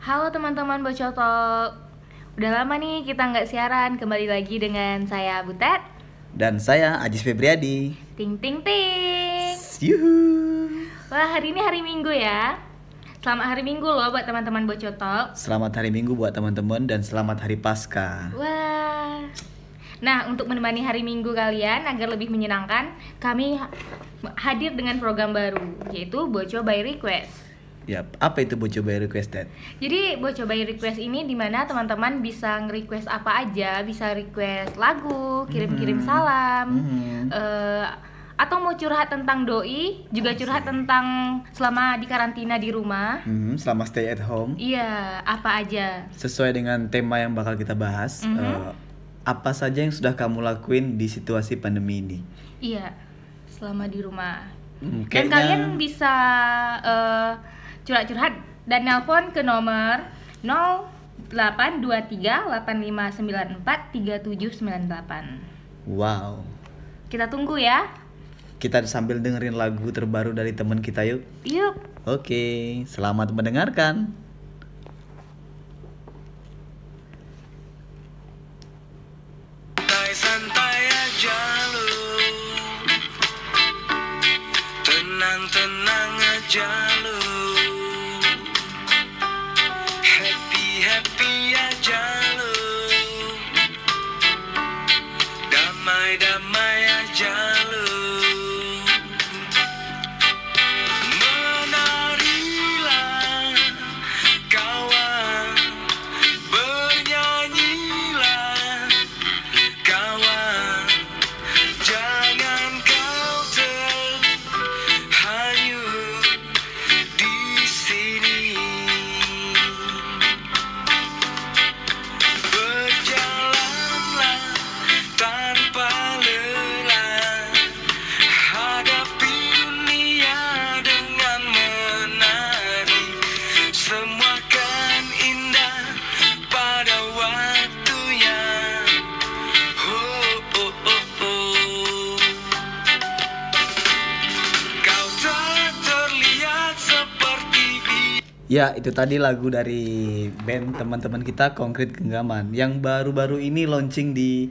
Halo teman-teman Bocotok. Udah lama nih kita nggak siaran. Kembali lagi dengan saya Butet. Dan saya Ajis Febriadi. Ting ting ting. Yuhu. Wah hari ini hari Minggu ya. Selamat hari Minggu loh buat teman-teman Bocotok. Selamat hari Minggu buat teman-teman dan selamat hari Pasca. Wah. Nah untuk menemani hari Minggu kalian agar lebih menyenangkan Kami ha- hadir dengan program baru Yaitu Boco by Request Yap, apa itu Boco by Requested? Jadi Boco by Request ini di mana teman-teman bisa nge-request apa aja Bisa request lagu, kirim-kirim Mhm. salam Mhm. eh, Atau mau curhat tentang doi Juga curhat tentang selama di karantina di rumah Hmm, selama stay at home, Iya, apa aja sesuai dengan tema yang bakal kita bahas, Mhm. eh, apa saja yang sudah kamu lakuin di situasi pandemi ini? Iya, selama di rumah Hmm, Dan kayaknya- kalian bisa eh, curhat-curhat dan nelpon ke nomor 0823 8594 3798 Wow. Kita tunggu ya Kita sambil dengerin lagu terbaru dari teman kita yuk. Yuk Oke, selamat mendengarkan. Santai-santai aja lu Tenang-tenang aja lu Happy-happy aja lu Damai-damai aja Itu tadi lagu dari band teman-teman kita Konkret Genggaman yang baru-baru ini launching di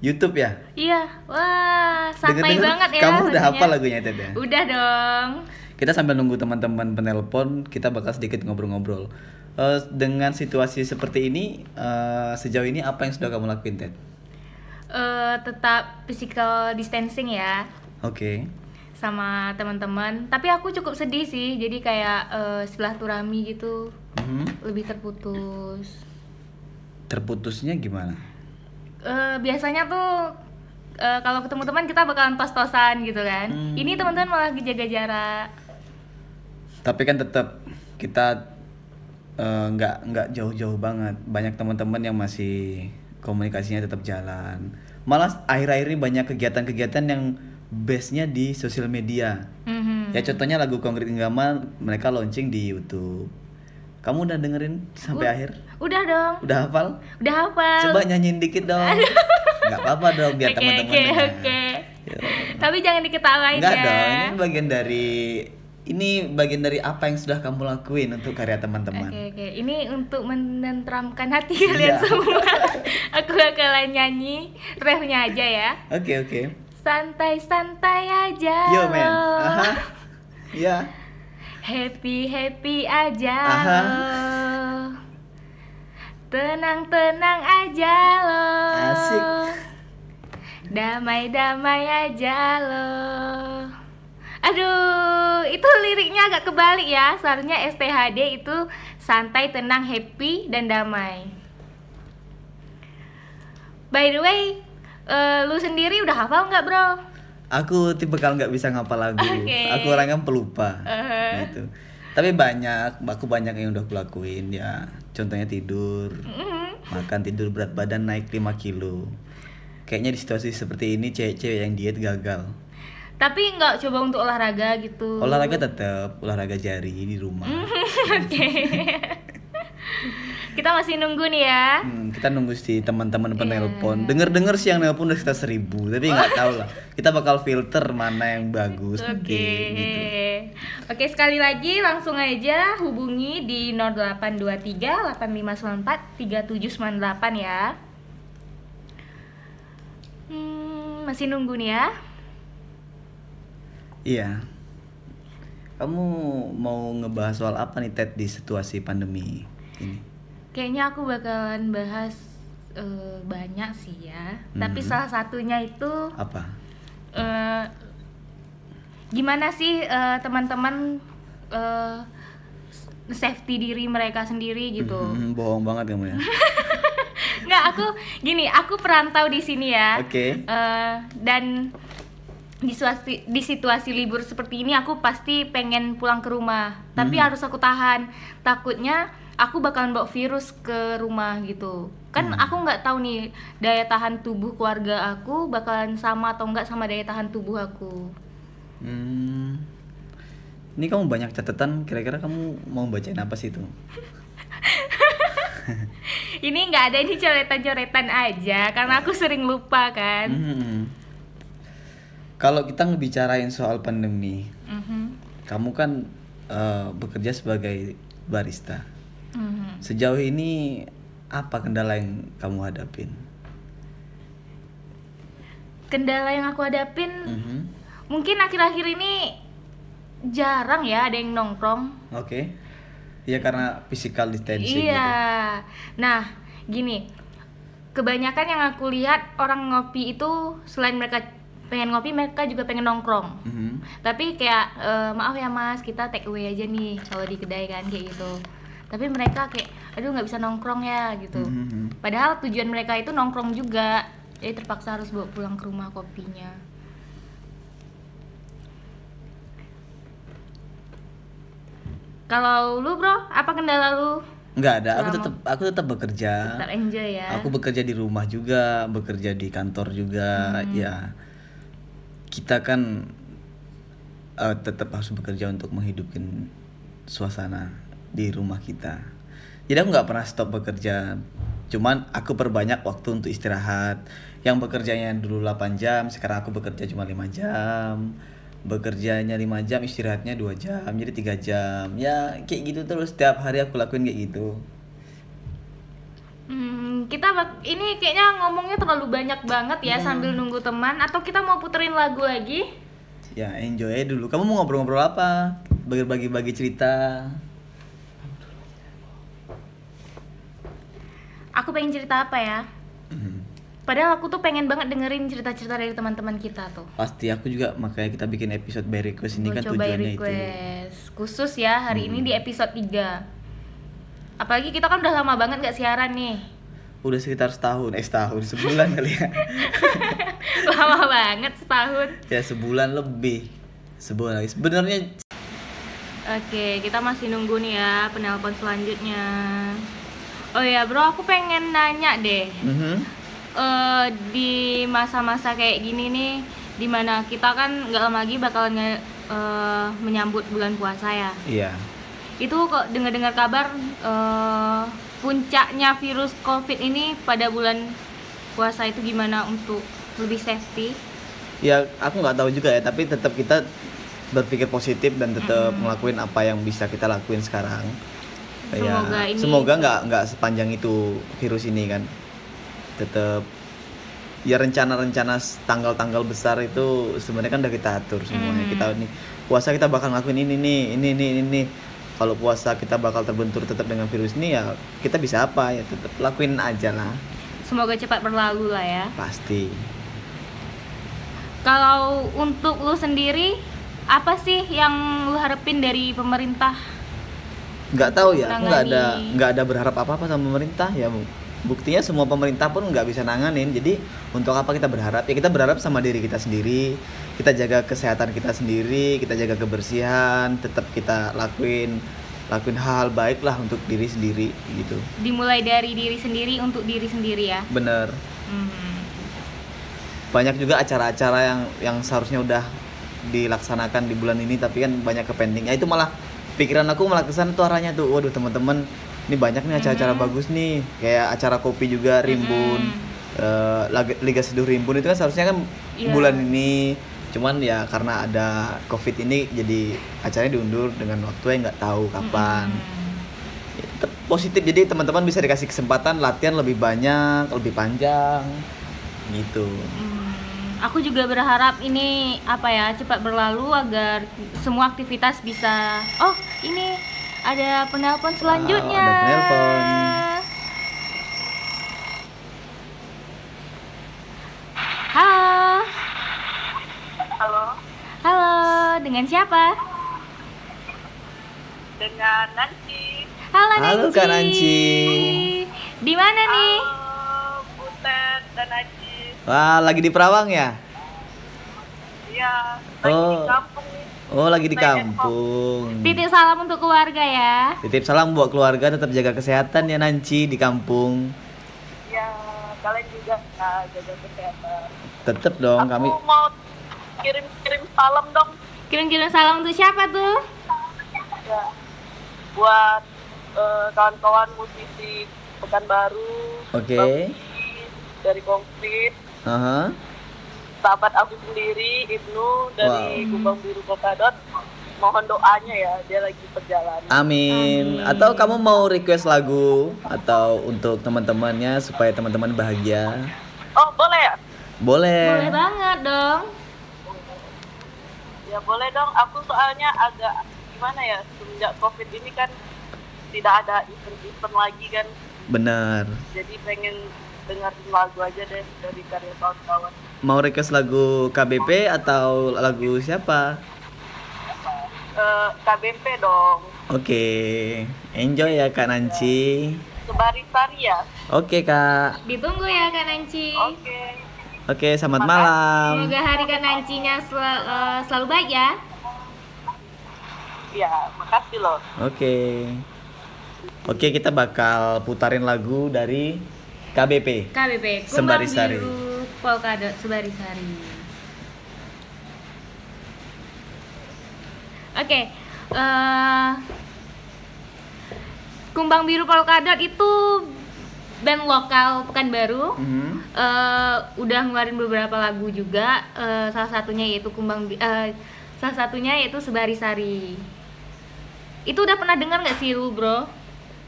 YouTube ya. Iya, wah santai banget ya Kamu udah hafal lagunya Ted ya? Udah dong Kita sambil nunggu teman-teman penelpon, kita bakal sedikit ngobrol-ngobrol. Eh, dengan situasi seperti ini, eh, sejauh ini apa yang sudah kamu lakuin, Ted? Eh, Tetap physical distancing ya Oke. Sama teman-teman Tapi aku cukup sedih sih Jadi kayak eh, silaturahmi gitu Mhm. Lebih terputus Terputusnya gimana? Eh, Biasanya tuh eh, kalau ketemu teman kita bakalan tos-tosan gitu kan Hmm. Ini teman-teman malah jaga jarak Tapi kan tetap kita nggak nggak jauh-jauh banget. Banyak teman-teman yang masih komunikasinya tetap jalan. Malah akhir-akhir ini banyak kegiatan-kegiatan yang base-nya di sosial media. Mhm. Ya contohnya lagu Konkret Genggaman mereka launching di YouTube. Kamu udah dengerin sampai U- akhir? Udah dong Udah hafal? Udah hafal Coba nyanyiin dikit dong. Nggak apa-apa dong biar Oke, teman-teman oke, dengar. oke. Ya. Tapi jangan diketawain Enggak ya dong, ini bagian dari ini bagian dari apa yang sudah kamu lakuin untuk karya teman-teman. Oke oke, ini untuk menenteramkan hati kalian Iya. semua. Aku bakalan nyanyi refnya aja ya. Oke oke. Santai-santai aja. Yo men. Aha. Ya. Happy happy aja. Aha. Tenang-tenang aja loh. Asik. Damai-damai aja loh. Aduh, itu liriknya agak kebalik ya. Seharusnya STHD itu santai, tenang, happy, dan damai. By the way, eh, lu sendiri udah hafal nggak bro? Aku tipe kalau nggak bisa ngapal lagu. Oke. Aku orangnya pelupa. Eh. Gitu. Tapi banyak, aku banyak yang udah aku lakuin ya. Contohnya tidur, Mhm. makan tidur berat badan naik 5 kilo. Kayaknya di situasi seperti ini cewek-cewek yang diet gagal. Tapi nggak coba untuk olahraga gitu. Olahraga tetap olahraga jari di rumah. Oke. Kita masih nunggu nih ya. Hmm, kita nunggu si teman-teman penelpon. Denger-denger sih yang nelpon udah sekitar seribu, tapi nggak tahu lah. Kita bakal filter mana yang bagus. Oke. nanti, gitu. Oke, sekali lagi langsung aja hubungi di 0823 8594 3798 ya. Hmm, masih nunggu nih ya. Iya. Kamu mau ngebahas soal apa nih Ted di situasi pandemi ini? Kayaknya aku bakalan bahas eh, banyak sih ya. Tapi Mhm. salah satunya itu Apa? eh, gimana sih eh, teman-teman eh, safety diri mereka sendiri gitu. Hmm, bohong banget kamu ya. Nggak, aku gini, aku perantau di sini ya. Oke. Eh, dan di situasi di situasi libur seperti ini aku pasti pengen pulang ke rumah. Tapi Hmm. harus aku tahan. Takutnya aku bakalan bawa virus ke rumah gitu. Kan Hmm. aku nggak tahu nih daya tahan tubuh keluarga aku bakalan sama atau enggak sama daya tahan tubuh aku. Hmm. Ini kamu banyak catatan. Kira-kira kamu mau bacain apa sih itu? Ini nggak ada ini coretan-coretan aja karena aku sering lupa kan. Hmm. Kalau kita ngebicarain soal pandemi, Mhm. kamu kan eh, bekerja sebagai barista. Mhm. Sejauh ini apa kendala yang kamu hadapin? Kendala yang aku hadapin Mhm. mungkin akhir-akhir ini jarang ya ada yang nongkrong. Oke. Iya karena physical distancing iya. gitu. Nah, gini. Kebanyakan yang aku lihat orang ngopi itu selain mereka pengen ngopi, mereka juga pengen nongkrong. Mhm. Tapi kayak "Eh, maaf ya Mas, kita take away aja nih kalau di kedai kan kayak gitu. Tapi mereka kayak aduh nggak bisa nongkrong ya gitu. Mhm. Padahal tujuan mereka itu nongkrong juga. Jadi terpaksa harus bawa pulang ke rumah kopinya. Kalau lu bro, apa kendala lu? Nggak ada. Aku tetap aku tetap bekerja. Tetap enjoy ya. Aku bekerja di rumah juga, bekerja di kantor juga. Hmm. Ya, kita kan eh, tetap harus bekerja untuk menghidupkan suasana di rumah kita. Jadi aku nggak pernah stop bekerja. Cuman aku perbanyak waktu untuk istirahat. Yang bekerjanya dulu 8 jam, sekarang aku bekerja cuma 5 jam. Bekerjanya 5 jam, istirahatnya 2 jam, jadi 3 jam. Ya kayak gitu terus setiap hari aku lakuin kayak gitu. Hmm, kita ini kayaknya ngomongnya terlalu banyak banget ya sambil nunggu teman atau kita mau puterin lagu lagi? Ya enjoy dulu. Kamu mau ngobrol-ngobrol apa? Bagi-bagi cerita. Aku pengen cerita apa ya? Mhm. Padahal aku tuh pengen banget dengerin cerita-cerita dari teman-teman kita tuh. Pasti aku juga makanya kita bikin episode by request ini Gua kan coba tujuannya itu. Hmm. request khusus ya hari ini di episode 3 Apalagi kita kan udah lama banget gak siaran nih Udah sekitar setahun, eh setahun, sebulan kali ya. Lama banget setahun ya sebulan lebih. Sebulan lagi. Sebenarnya Oke kita masih nunggu nih ya penelpon selanjutnya Oh ya bro aku pengen nanya deh Mhm. eh di masa-masa kayak gini nih di mana kita kan nggak lama lagi bakalan nge- eh, menyambut bulan puasa ya Iya. itu kok dengar-dengar kabar eh, puncaknya virus covid ini pada bulan puasa itu gimana untuk lebih safety Ya aku nggak tahu juga ya, tapi tetap kita berpikir positif dan tetap ngelakuin apa yang bisa kita lakuin sekarang. Semoga ya, ini- semoga nggak nggak sepanjang itu virus ini kan. Tetap ya rencana-rencana tanggal-tanggal besar itu sebenarnya kan udah kita atur semuanya. Hmm. Kita nih puasa kita bakal ngelakuin ini nih, ini ini ini. ini. Kalau puasa kita bakal terbentur tetap dengan virus ini ya kita bisa apa ya tetap lakuin aja lah semoga cepat berlalu lah ya pasti. kalau untuk lu sendiri apa sih yang lu harapin dari pemerintah nggak tahu ya nggak ada nggak ada berharap apa apa sama pemerintah ya Bu. buktinya semua pemerintah pun nggak bisa nanganin. Jadi untuk apa kita berharap? Ya kita berharap sama diri kita sendiri. Kita jaga kesehatan kita sendiri kita jaga kebersihan tetap kita lakuin lakuin hal-hal baik lah untuk diri sendiri gitu. Dimulai dari diri sendiri untuk diri sendiri ya? Bener. Hmm. banyak juga acara-acara yang yang seharusnya udah dilaksanakan di bulan ini tapi kan banyak kepenting ya itu malah pikiran aku malah kesan tuh arahnya tuh waduh teman-teman ini banyak nih acara-acara bagus nih. Kayak acara kopi juga rimbun. Eh, Lag- Liga Seduh Rimbun itu kan seharusnya kan Iya. bulan ini. Cuman ya karena ada covid ini jadi acaranya diundur dengan waktu yang nggak tahu kapan. Tetap positif jadi teman-teman bisa dikasih kesempatan latihan lebih banyak lebih panjang gitu. Hmm, aku juga berharap ini apa ya cepat berlalu agar semua aktivitas bisa. Oh ini ada penelpon selanjutnya. ada penelpon. Halo, Halo, halo, dengan siapa? dengan Nancy. Halo, Halo, Kak Nancy. Di mana nih? Halo, Butet dan Aji. Wah lagi di Perawang ya Iya, lagi Oh. di kampung oh lagi di kampung Titip salam untuk keluarga ya. titip salam buat keluarga tetap jaga kesehatan ya Nanci di kampung Ya, kalian juga nah, jaga kesehatan. tetap dong Aku kami mau kirim-kirim salam dong Kirim-kirim salam untuk siapa tuh? ya, buat eh, kawan-kawan musisi Pekanbaru, Oke. Pi, dari Konkret, Aha. sahabat aku sendiri Ibnu dari Wow. Gumbang Biru Polkadot. Mohon doanya ya, dia lagi perjalanan. Amin. Amin. Atau kamu mau request lagu atau untuk teman-temannya supaya teman-teman bahagia? Oh, boleh ya? Boleh. Boleh banget dong. Ya boleh dong, aku soalnya agak gimana ya, semenjak covid ini kan tidak ada event-event lagi kan, Bener. jadi pengen dengerin lagu aja deh dari karya kawan-kawan. Mau request lagu KBP atau lagu siapa? Eh, KBP dong, Oke. Enjoy ya Kak Nanci. Sebari Sari ya. Oke Kak. Ditunggu ya Kak Nanci. Oke, Oke, selamat malam. Semoga hari Kak Nancinya sel- eh, selalu baik ya. ya makasih loh. Oke. Oke, kita bakal putarin lagu dari KBP. KBP Sembari Kumbang Sari. Biru Polkadot Sembari Sari. Oke, eh, Kumbang Biru Polkadot itu band lokal Pekanbaru. Mhm. eh udah ngeluarin beberapa lagu juga. eh, salah satunya yaitu Kumbang eh, salah satunya yaitu Sebari Sari. Itu udah pernah dengar nggak sih lu, Bro?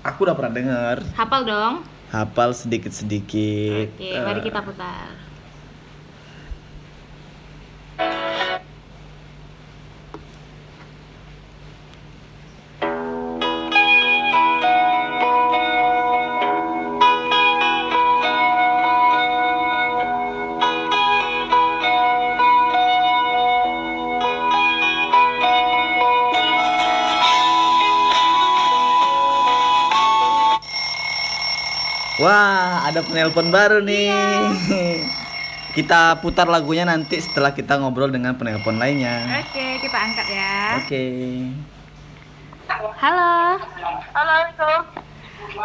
Aku udah pernah denger. Hafal dong. Hafal sedikit-sedikit. Oke, mari Eh, kita putar. Wah, ada penelpon baru nih. Iya. kita putar lagunya nanti setelah kita ngobrol dengan penelpon lainnya. Oke, kita angkat ya. Oke. Halo. Halo,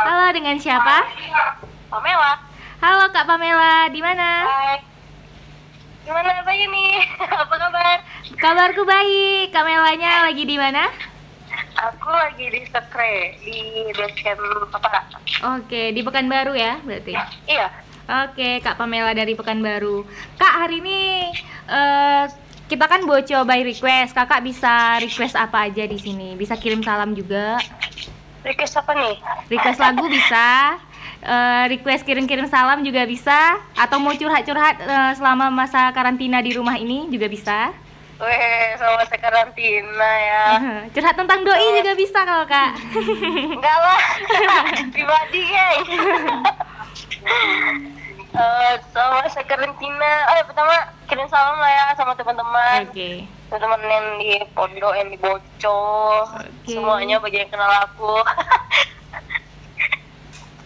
Halo, dengan siapa? Pamela. Halo Kak Pamela, di mana? Hai. Gimana rasanya nih? Apa kabar? Kabarku baik. Kak Melanya lagi di mana? Aku lagi di Sekre di basecamp Papara. Oke, di Pekanbaru ya, berarti. Iya. Oke, Kak Pamela dari Pekanbaru. Kak, hari ini eh, kita kan bocor by request. Kakak bisa request apa aja di sini? Bisa kirim salam juga. Request apa nih? Request lagu bisa. eh, request kirim-kirim salam juga bisa. Atau mau curhat-curhat eh, selama masa karantina di rumah ini juga bisa. Weh, sama karantina ya. curhat tentang doi juga bisa kalau Kak. Enggak lah, pribadi geng. Eh, sama karantina. Oh, ya, pertama kirim salam lah ya sama teman-teman. Oke. Teman-teman yang di pondok, yang di bocor, Oke. semuanya bagi yang kenal aku.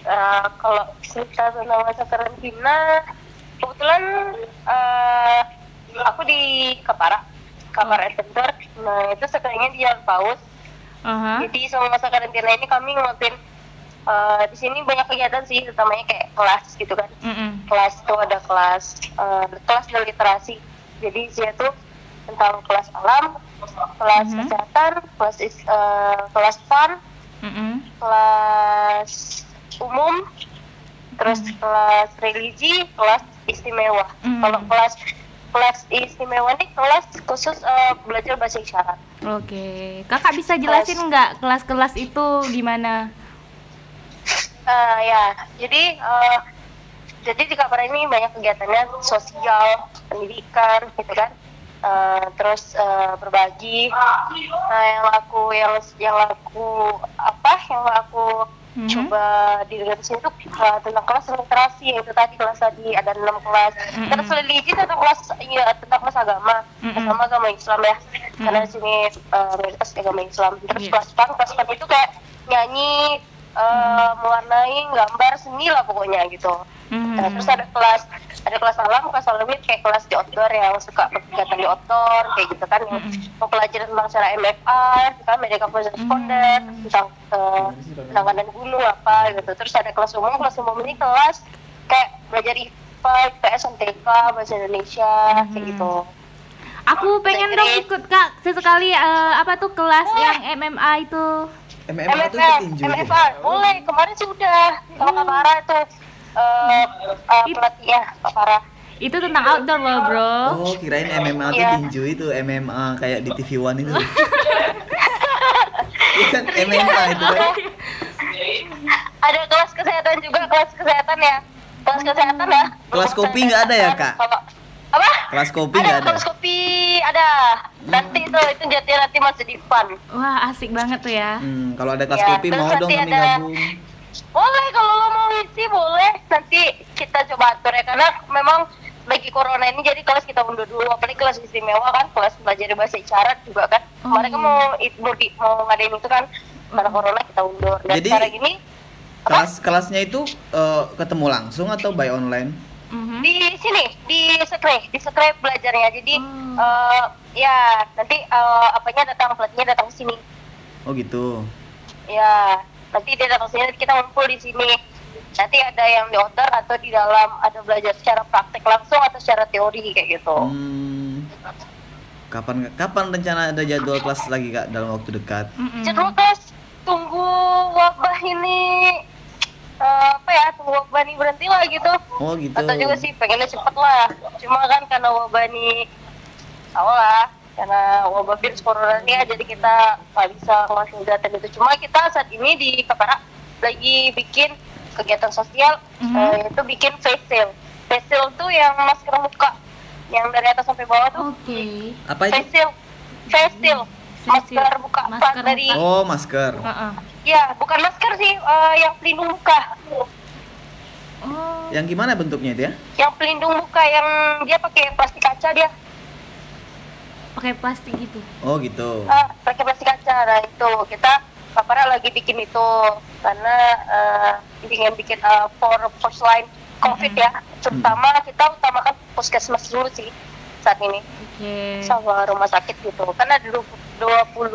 Eh, kalau cerita tentang masa karantina, kebetulan eh, aku di Kapara Center. Nah itu sekarangnya di Jalan Paus. Aha. Jadi selama masa karantina ini kami ngelakuin eh, di sini banyak kegiatan sih, utamanya kayak kelas gitu kan. Mm-mm. Kelas itu ada kelas eh, kelas literasi. Jadi dia tuh tentang kelas alam, kelas Mhm. kesehatan, kelas eh, kelas fun, Mm-mm. kelas umum, terus Mhm. kelas religi, kelas istimewa. Mhm. Kalau kelas kelas istimewa nih kelas khusus eh, belajar bahasa isyarat. Oke, kakak bisa jelasin nggak kelas-kelas itu gimana? Eh, ya, jadi eh, jadi di kamar ini banyak kegiatannya sosial, pendidikan, gitu kan. Eh, terus eh, berbagi. Nah, yang aku yang yang aku apa yang aku Mhm. coba di sini tuh eh, tentang kelas literasi yaitu tadi kelas tadi ada enam kelas. Mhm. Terus religi tentang kelas iya tentang kelas agama, Mhm. agama agama Islam ya. Karena di sini mayoritas agama Islam. Terus Iya. kelas fun, kelas fun itu kayak nyanyi, eh, mewarnai, gambar, seni lah pokoknya gitu. Mhm. Nah, terus ada kelas ada kelas alam, kelas alam itu kayak kelas di outdoor yang suka berkegiatan di outdoor kayak gitu kan yang Mm-mm. mempelajari tentang secara MFR, kan medical correspondent, Mm. tentang uh, penanganan gunung apa gitu. Terus ada kelas umum, kelas umum ini kelas kayak belajar IPA, IPS, MTK, bahasa Indonesia kayak Mhm. gitu. Aku pengen dong ikut kak sesekali eh, apa tuh kelas Boleh. yang MMA itu. MMA itu MFR, tinju ya? MFR, boleh kemarin sih udah sama Kak Farah itu uh, uh, It- pelatihnya Kak Farah. Itu tentang outdoor loh bro. Oh, kirain MMA itu Iya. tinju itu MMA kayak di TV One itu. Bukan MMA itu kan. Ada kelas kesehatan juga, kelas kesehatan ya. Kelas kesehatan ya. Kelas kopi nggak ada ya, Kak? Kalau- apa? Kelas kopi nggak ada? Kelas kopi ada. Nanti itu itu jadi nanti masih di fun. Wah asik banget tuh ya. Hmm, kalau ada kelas Ya, kopi terus mau dong kami ada- gabung. Boleh kalau lo mau isi boleh. Nanti kita coba atur ya karena memang lagi corona ini jadi kelas kita undur dulu apalagi kelas istimewa kan kelas belajar bahasa isyarat juga kan Oh, kemarin kan iya. mau it- mau, di, mau ngadain itu kan karena corona kita undur dan Jadi, sekarang ini Kelas kelasnya itu eh, ketemu langsung atau by online? Mhm. di sini di sekre di sekre belajarnya jadi Oh. eh, ya nanti eh, apanya datang pelatihnya datang sini Oh gitu. ya nanti dia datang sini kita ngumpul di sini nanti ada yang di outdoor atau di dalam ada belajar secara praktek langsung atau secara teori kayak gitu Hmm, kapan kapan rencana ada jadwal kelas lagi kak dalam waktu dekat? Mm-mm. Jadi guys tunggu wabah ini eh, apa ya tunggu wabah ini berhenti lah gitu Oh gitu. atau juga sih pengennya cepet lah cuma kan karena wabah ini tau lah karena wabah virus corona ini ya jadi kita nggak bisa ngasih kegiatan itu cuma kita saat ini di Kepara lagi bikin kegiatan sosial Mhm. eh, itu bikin face shield face shield tuh yang masker muka yang dari atas sampai bawah tuh Oke. Apa itu? face shield face shield Face shield. masker muka Masker dari Oh masker. Heeh. ya bukan masker sih eh, yang pelindung muka Oh. Yang gimana bentuknya itu ya? yang pelindung muka yang dia pakai plastik kaca dia Pakai plastik gitu. Oh gitu. Ah, pakai plastik kaca. Nah itu kita Papara lagi bikin itu karena eh, ingin bikin eh, for first line COVID ya. Terutama kita utamakan puskesmas dulu sih saat ini Oke. sama rumah sakit gitu. Karena ada 20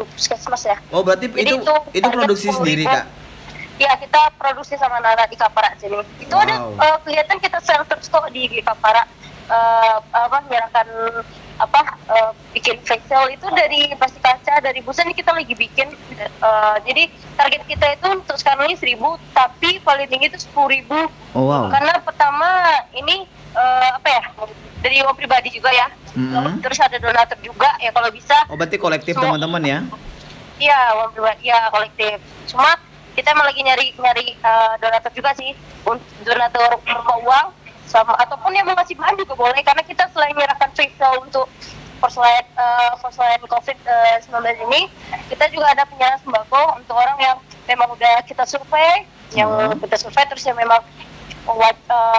puskesmas ya. Oh berarti Jadi itu itu itu produksi 10.000. sendiri kak? Ya kita produksi sama anak di Kapara sini. Itu ada Wow. eh, kegiatan kita sel terus kok di, di Kapara eh, apa menyerahkan apa eh, bikin facial itu dari plastik kaca dari busa ini kita lagi bikin eh, jadi target kita itu untuk sekarang ini 1000 tapi paling tinggi itu 10.000 Oh wow. karena pertama ini eh, apa ya dari uang pribadi juga ya Mhm. terus ada donatur juga ya kalau bisa Oh berarti kolektif teman-teman ya? Iya, uang pribadi, ya kolektif. Cuma kita emang lagi nyari nyari eh, donatur juga sih, untuk donatur berupa uang sama ataupun yang mau ngasih bahan juga boleh karena kita selain menyerahkan facial untuk first line uh, first line COVID eh, 19 ini, kita juga ada penyerahan sembako untuk orang yang memang udah kita survei, yang Hmm. kita survei terus yang memang eh,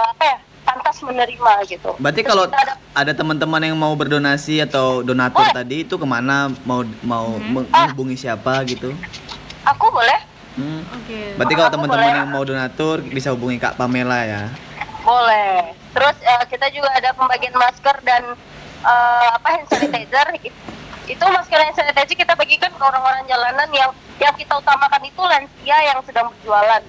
apa ya pantas menerima gitu. Berarti Terus kalau ada ada teman-teman yang mau berdonasi atau donatur Boleh. tadi itu ke mana mau mau Mhm. menghubungi siapa gitu? aku boleh Hmm. Oke. Berarti kalau teman-teman yang mau donatur bisa hubungi Kak Pamela ya. Boleh. Terus eh, kita juga ada pembagian masker dan eh, apa hand sanitizer. It- Itu masker hand sanitizer kita bagikan ke orang-orang jalanan yang yang kita utamakan itu lansia yang sedang berjualan,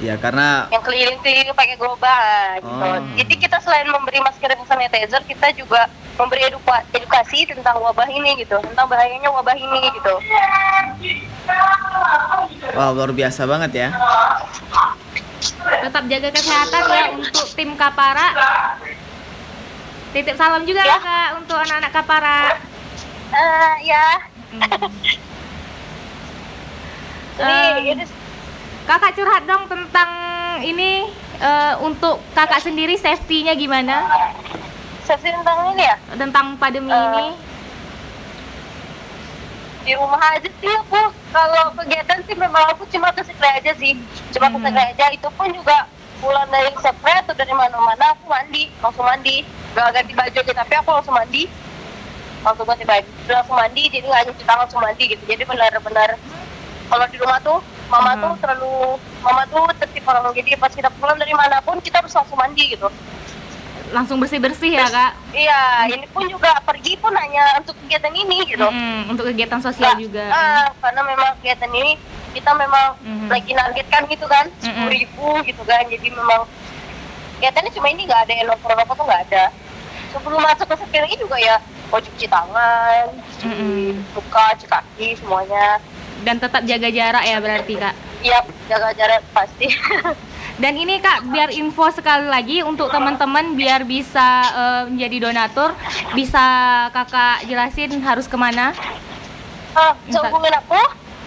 Ya karena yang keliling-keliling pakai gerobak gitu. Oh. Jadi kita selain memberi masker hand sanitizer, kita juga memberi eduka- edukasi tentang wabah ini gitu, tentang bahayanya wabah ini gitu. Wow, luar biasa banget ya. Tetap jaga kesehatan ya untuk tim Kapara. Titip salam juga Ya. Kak untuk anak-anak Kapara. Eh, ya, Hmm. ini Kakak curhat dong tentang ini eh, untuk kakak sendiri safety-nya gimana sesi tentang ini ya. tentang pandemi Eh, ini? Di rumah aja sih aku. Kalau kegiatan sih memang aku cuma ke sekre aja sih. Cuma ke Hmm. sekre aja. Itu pun juga pulang dari sekre atau dari mana-mana aku mandi. Langsung mandi. Gak ganti baju gitu tapi aku langsung mandi. Langsung ganti baju. Langsung mandi jadi nggak nyuci tangan langsung mandi gitu. Jadi benar-benar kalau di rumah tuh mama Hmm. tuh terlalu mama tuh tertib orang. Jadi pas kita pulang dari mana pun kita harus langsung mandi gitu Langsung bersih-bersih ya kak? iya ini pun juga pergi pun hanya untuk kegiatan ini gitu Mm-mm, untuk kegiatan sosial Nah, juga. ah, karena memang kegiatan ini kita memang Mhm. lagi nargetkan gitu kan sepuluh ribu gitu kan jadi memang kegiatannya cuma ini nggak ada yang rokok-rokok tuh nggak ada sebelum masuk ke ini juga ya mau cuci tangan cuci Mhm. muka cuci kaki semuanya Dan tetap jaga jarak ya berarti kak. iya jaga jarak pasti Dan ini kak biar info sekali lagi untuk teman-teman biar bisa eh, menjadi donatur bisa kakak jelasin harus ke mana ah, bisa hubungin aku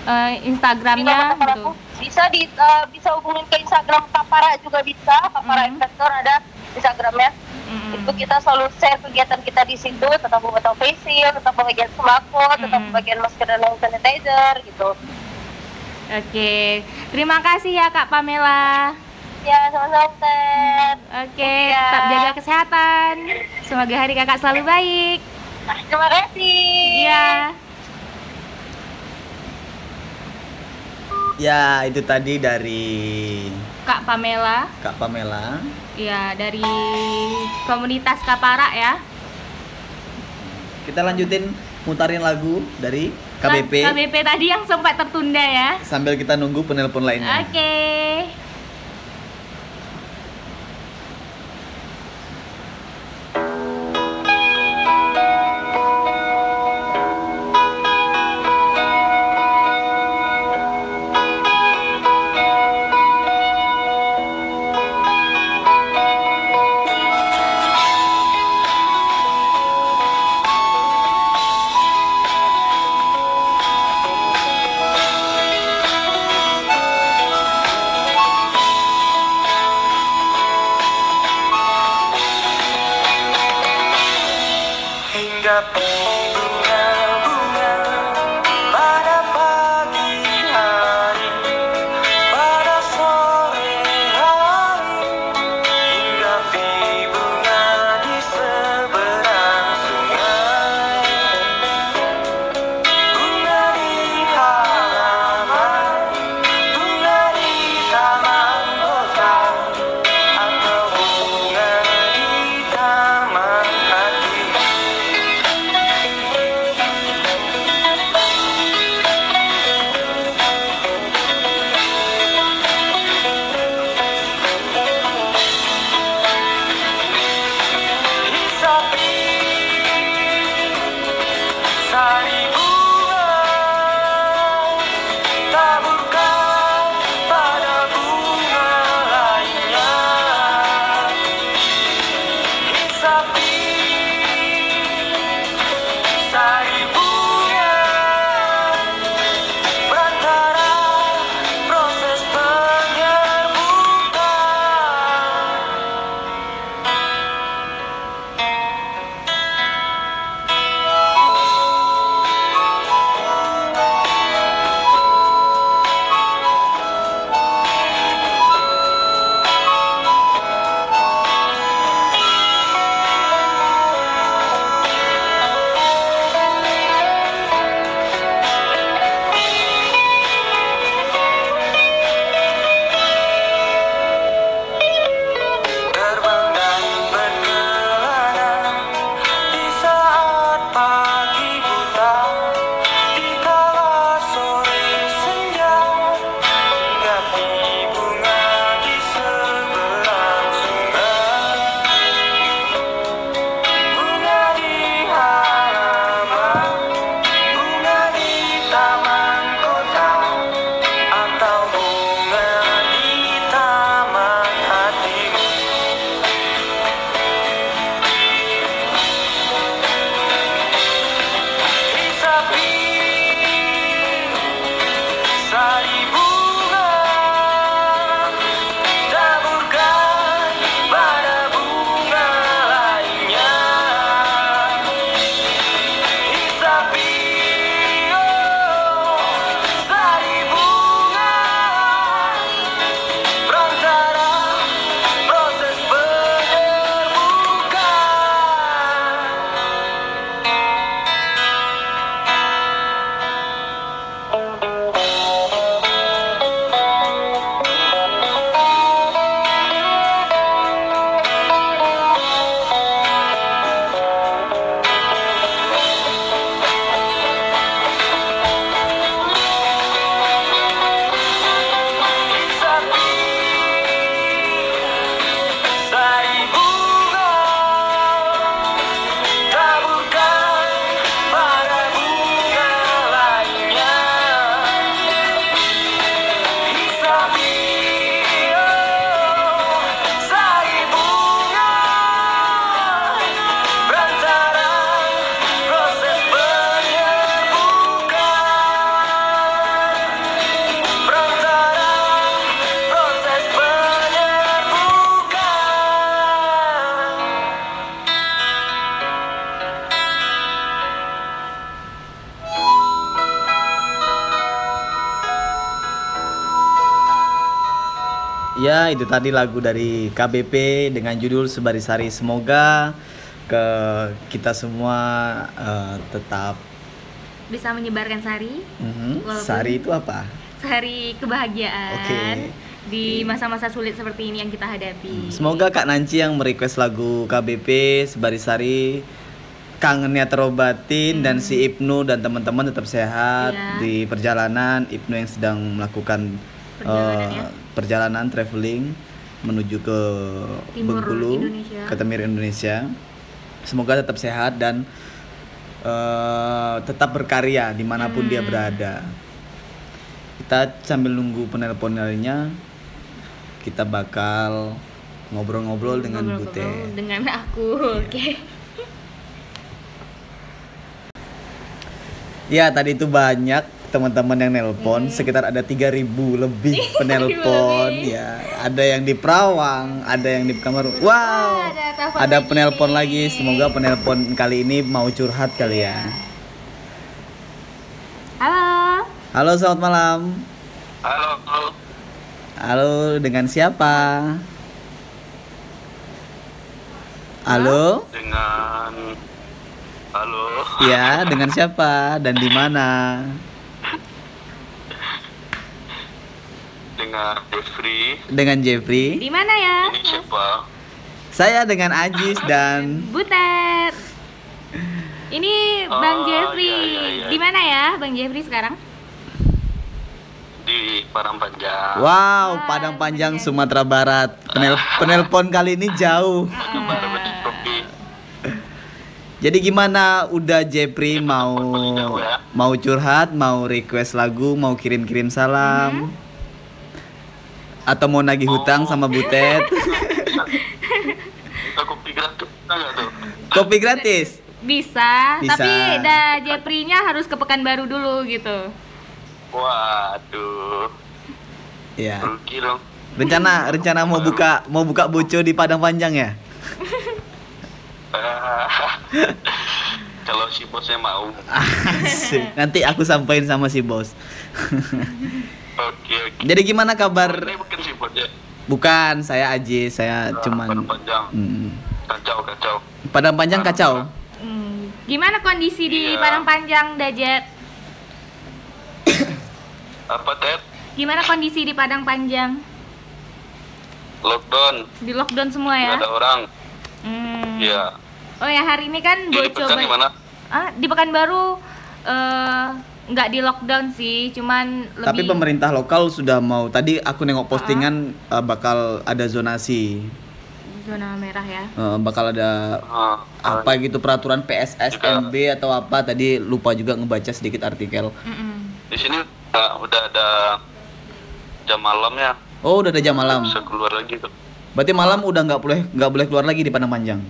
Eh, di Instagramnya gitu. aku bisa di eh, bisa hubungin ke Instagram Kapara juga bisa Kapara Mhm. Investor ada Instagramnya Mm-mm. itu kita selalu share kegiatan kita di situ tentang pembuatan facial, tentang pembagian sembako, tentang Mm-mm. pembagian masker dan hand sanitizer gitu. Oke, terima kasih ya Kak Pamela. Ya sama-sama Ted. Oke, Iya. tetap jaga kesehatan. Semoga hari kakak selalu baik. Terima kasih. Iya. Ya, itu tadi dari Kak Pamela, Kak Pamela. ya dari komunitas Kapara ya. Kita lanjutin mutarin lagu dari KBP KBP tadi yang sempat tertunda ya. sambil kita nunggu penelpon lainnya. Oke. hingga Ya, itu tadi lagu dari KBP dengan judul Sebarisari. Semoga ke kita semua eh, tetap Bisa menyebarkan sari, Mhm, Walaupun- Sari itu apa? sari kebahagiaan Oke. di masa-masa sulit seperti ini yang kita hadapi. Semoga Kak Nanci yang merequest lagu KBP Sebarisari kangennya terobatin dan si Ibnu dan teman-teman tetap sehat Hmm. Iya. di perjalanan. Ibnu yang sedang melakukan Perjalanan eh, ya. Perjalanan traveling menuju ke Timur Bengkulu, Indonesia. ke Timur Indonesia. Semoga tetap sehat dan eh, tetap berkarya di mana pun Hmm. dia berada. Kita sambil nunggu penelpon lainnya, kita bakal ngobrol-ngobrol dengan Ngobrol-ngobrol Butet. dengan aku. Oke. Ya tadi itu banyak teman-teman yang nelpon sekitar ada 3000 lebih penelpon ya. Ada yang di Perawang ada yang di Pekanbaru. Wow! ada telepon ada lagi. penelpon lagi. Semoga penelpon kali ini mau curhat kali ya. Halo. halo selamat malam. Halo, halo. halo dengan siapa? Halo? Dengan Halo. ya dengan siapa? Dan di mana Dengan Jeffrey. dengan Jeffrey Di mana ya? Ini siapa? saya dengan Ajis dan Butet. Ini Bang Oh, Jeffrey. iya, iya, iya. Di mana ya, Bang Jeffrey sekarang? Di Parang Panjang. Wow, Padang Panjang Sumatera Barat. Penel penelpon kali ini jauh. Jadi gimana? Udah Jepri mau jauh ya. mau curhat, mau request lagu, mau kirim-kirim salam? Atau mau nagih hutang sama Butet? Kopi gratis tuh? Kopi gratis. Bisa, Bisa. tapi da Jeffrey-nya harus ke Pekanbaru dulu gitu. Waduh. Ya. Rugi dong. Rencana rencana mau buka mau buka boco di Padang Panjang ya? Kalau si bosnya mau. Nanti aku sampaikan sama si bos. Oke, oke. Jadi gimana kabar? Ini bukan si bosnya. Bukan, saya Aji, saya Ah, cuman Padang Panjang. Hmm. Kacau, kacau. Padang Panjang kacau. Hmm. Gimana kondisi di Iya. Padang Panjang, Dajet? Apa, Ted? Gimana kondisi di Padang Panjang? Lockdown. Di lockdown semua ya? Nggak ada orang. Hmm. Iya. Oh ya hari ini kan Jadi Boco pesan Bay- gimana? Ah, di Pekanbaru eh nggak di lockdown sih, cuman lebih Tapi pemerintah lokal sudah mau. Tadi aku nengok postingan eh, bakal ada zonasi, zona merah ya. Eh, bakal ada Ah, apa gitu peraturan PSSMB atau apa. Tadi lupa juga ngebaca sedikit artikel. Mm-mm. Di sini udah, udah ada jam malam ya. Oh, udah ada jam malam. Bisa keluar lagi tuh. Berarti malam udah nggak boleh nggak boleh keluar lagi di Padang Panjang.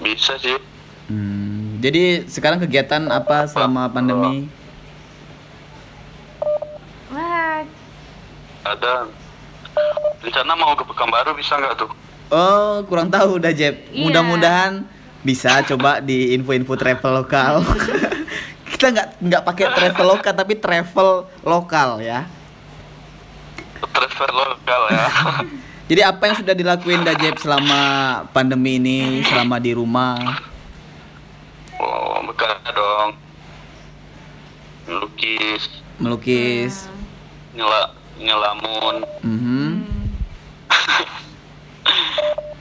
Bisa sih. Hmm, jadi sekarang kegiatan apa selama pandemi? Wah, Ada. Rencana mau ke Pekanbaru bisa nggak tuh? Oh, kurang tahu udah Jeb. Iya. Mudah-mudahan bisa coba di info-info travel lokal. Kita nggak nggak pakai travel lokal tapi travel lokal ya. Transfer lokal ya. Jadi apa yang sudah dilakuin Dajeb selama pandemi ini, selama di rumah? Oh, bekas dong. Melukis, Melukis. nyela, nyelamun. Mhm.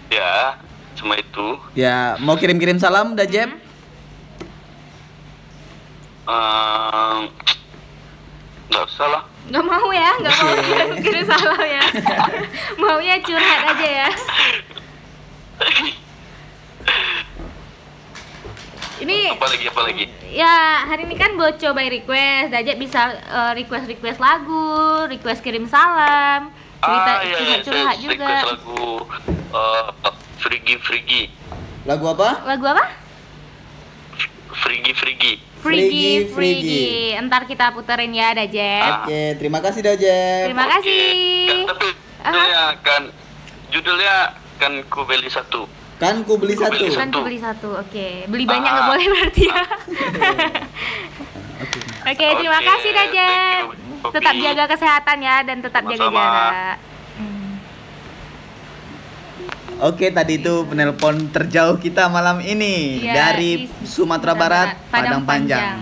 Ya, cuma itu. Ya, mau kirim-kirim salam Dajeb? Ehm, nggak usah lah. nggak mau ya, nggak mau kirim salam ya. Maunya curhat aja ya. Ini Apa lagi apa lagi? ya hari ini kan Boco by request, Dajat bisa eh, request request lagu, request kirim salam, cerita ah, iya, curhat iya, curhat saya juga. request lagu eh, Frigi Frigi Lagu apa? Lagu apa? Frigi Frigi. Frigi, Frigi, Frigi. Entar kita puterin ya, Dajet. Oke, terima kasih Dajeb. Terima kasih. Kan, tapi judulnya kan judulnya kan ku beli satu. Kan ku beli satu. Kan ku beli satu. Oke, okay. beli banyak nggak boleh berarti ya. Oke, okay. okay, terima okay. kasih Dajen. Tetap jaga kesehatan ya dan tetap Sama -sama. jaga jarak. Oke, tadi itu penelpon terjauh kita malam ini ya, dari Sumatera Barat, Padang, Padang Panjang. Panjang.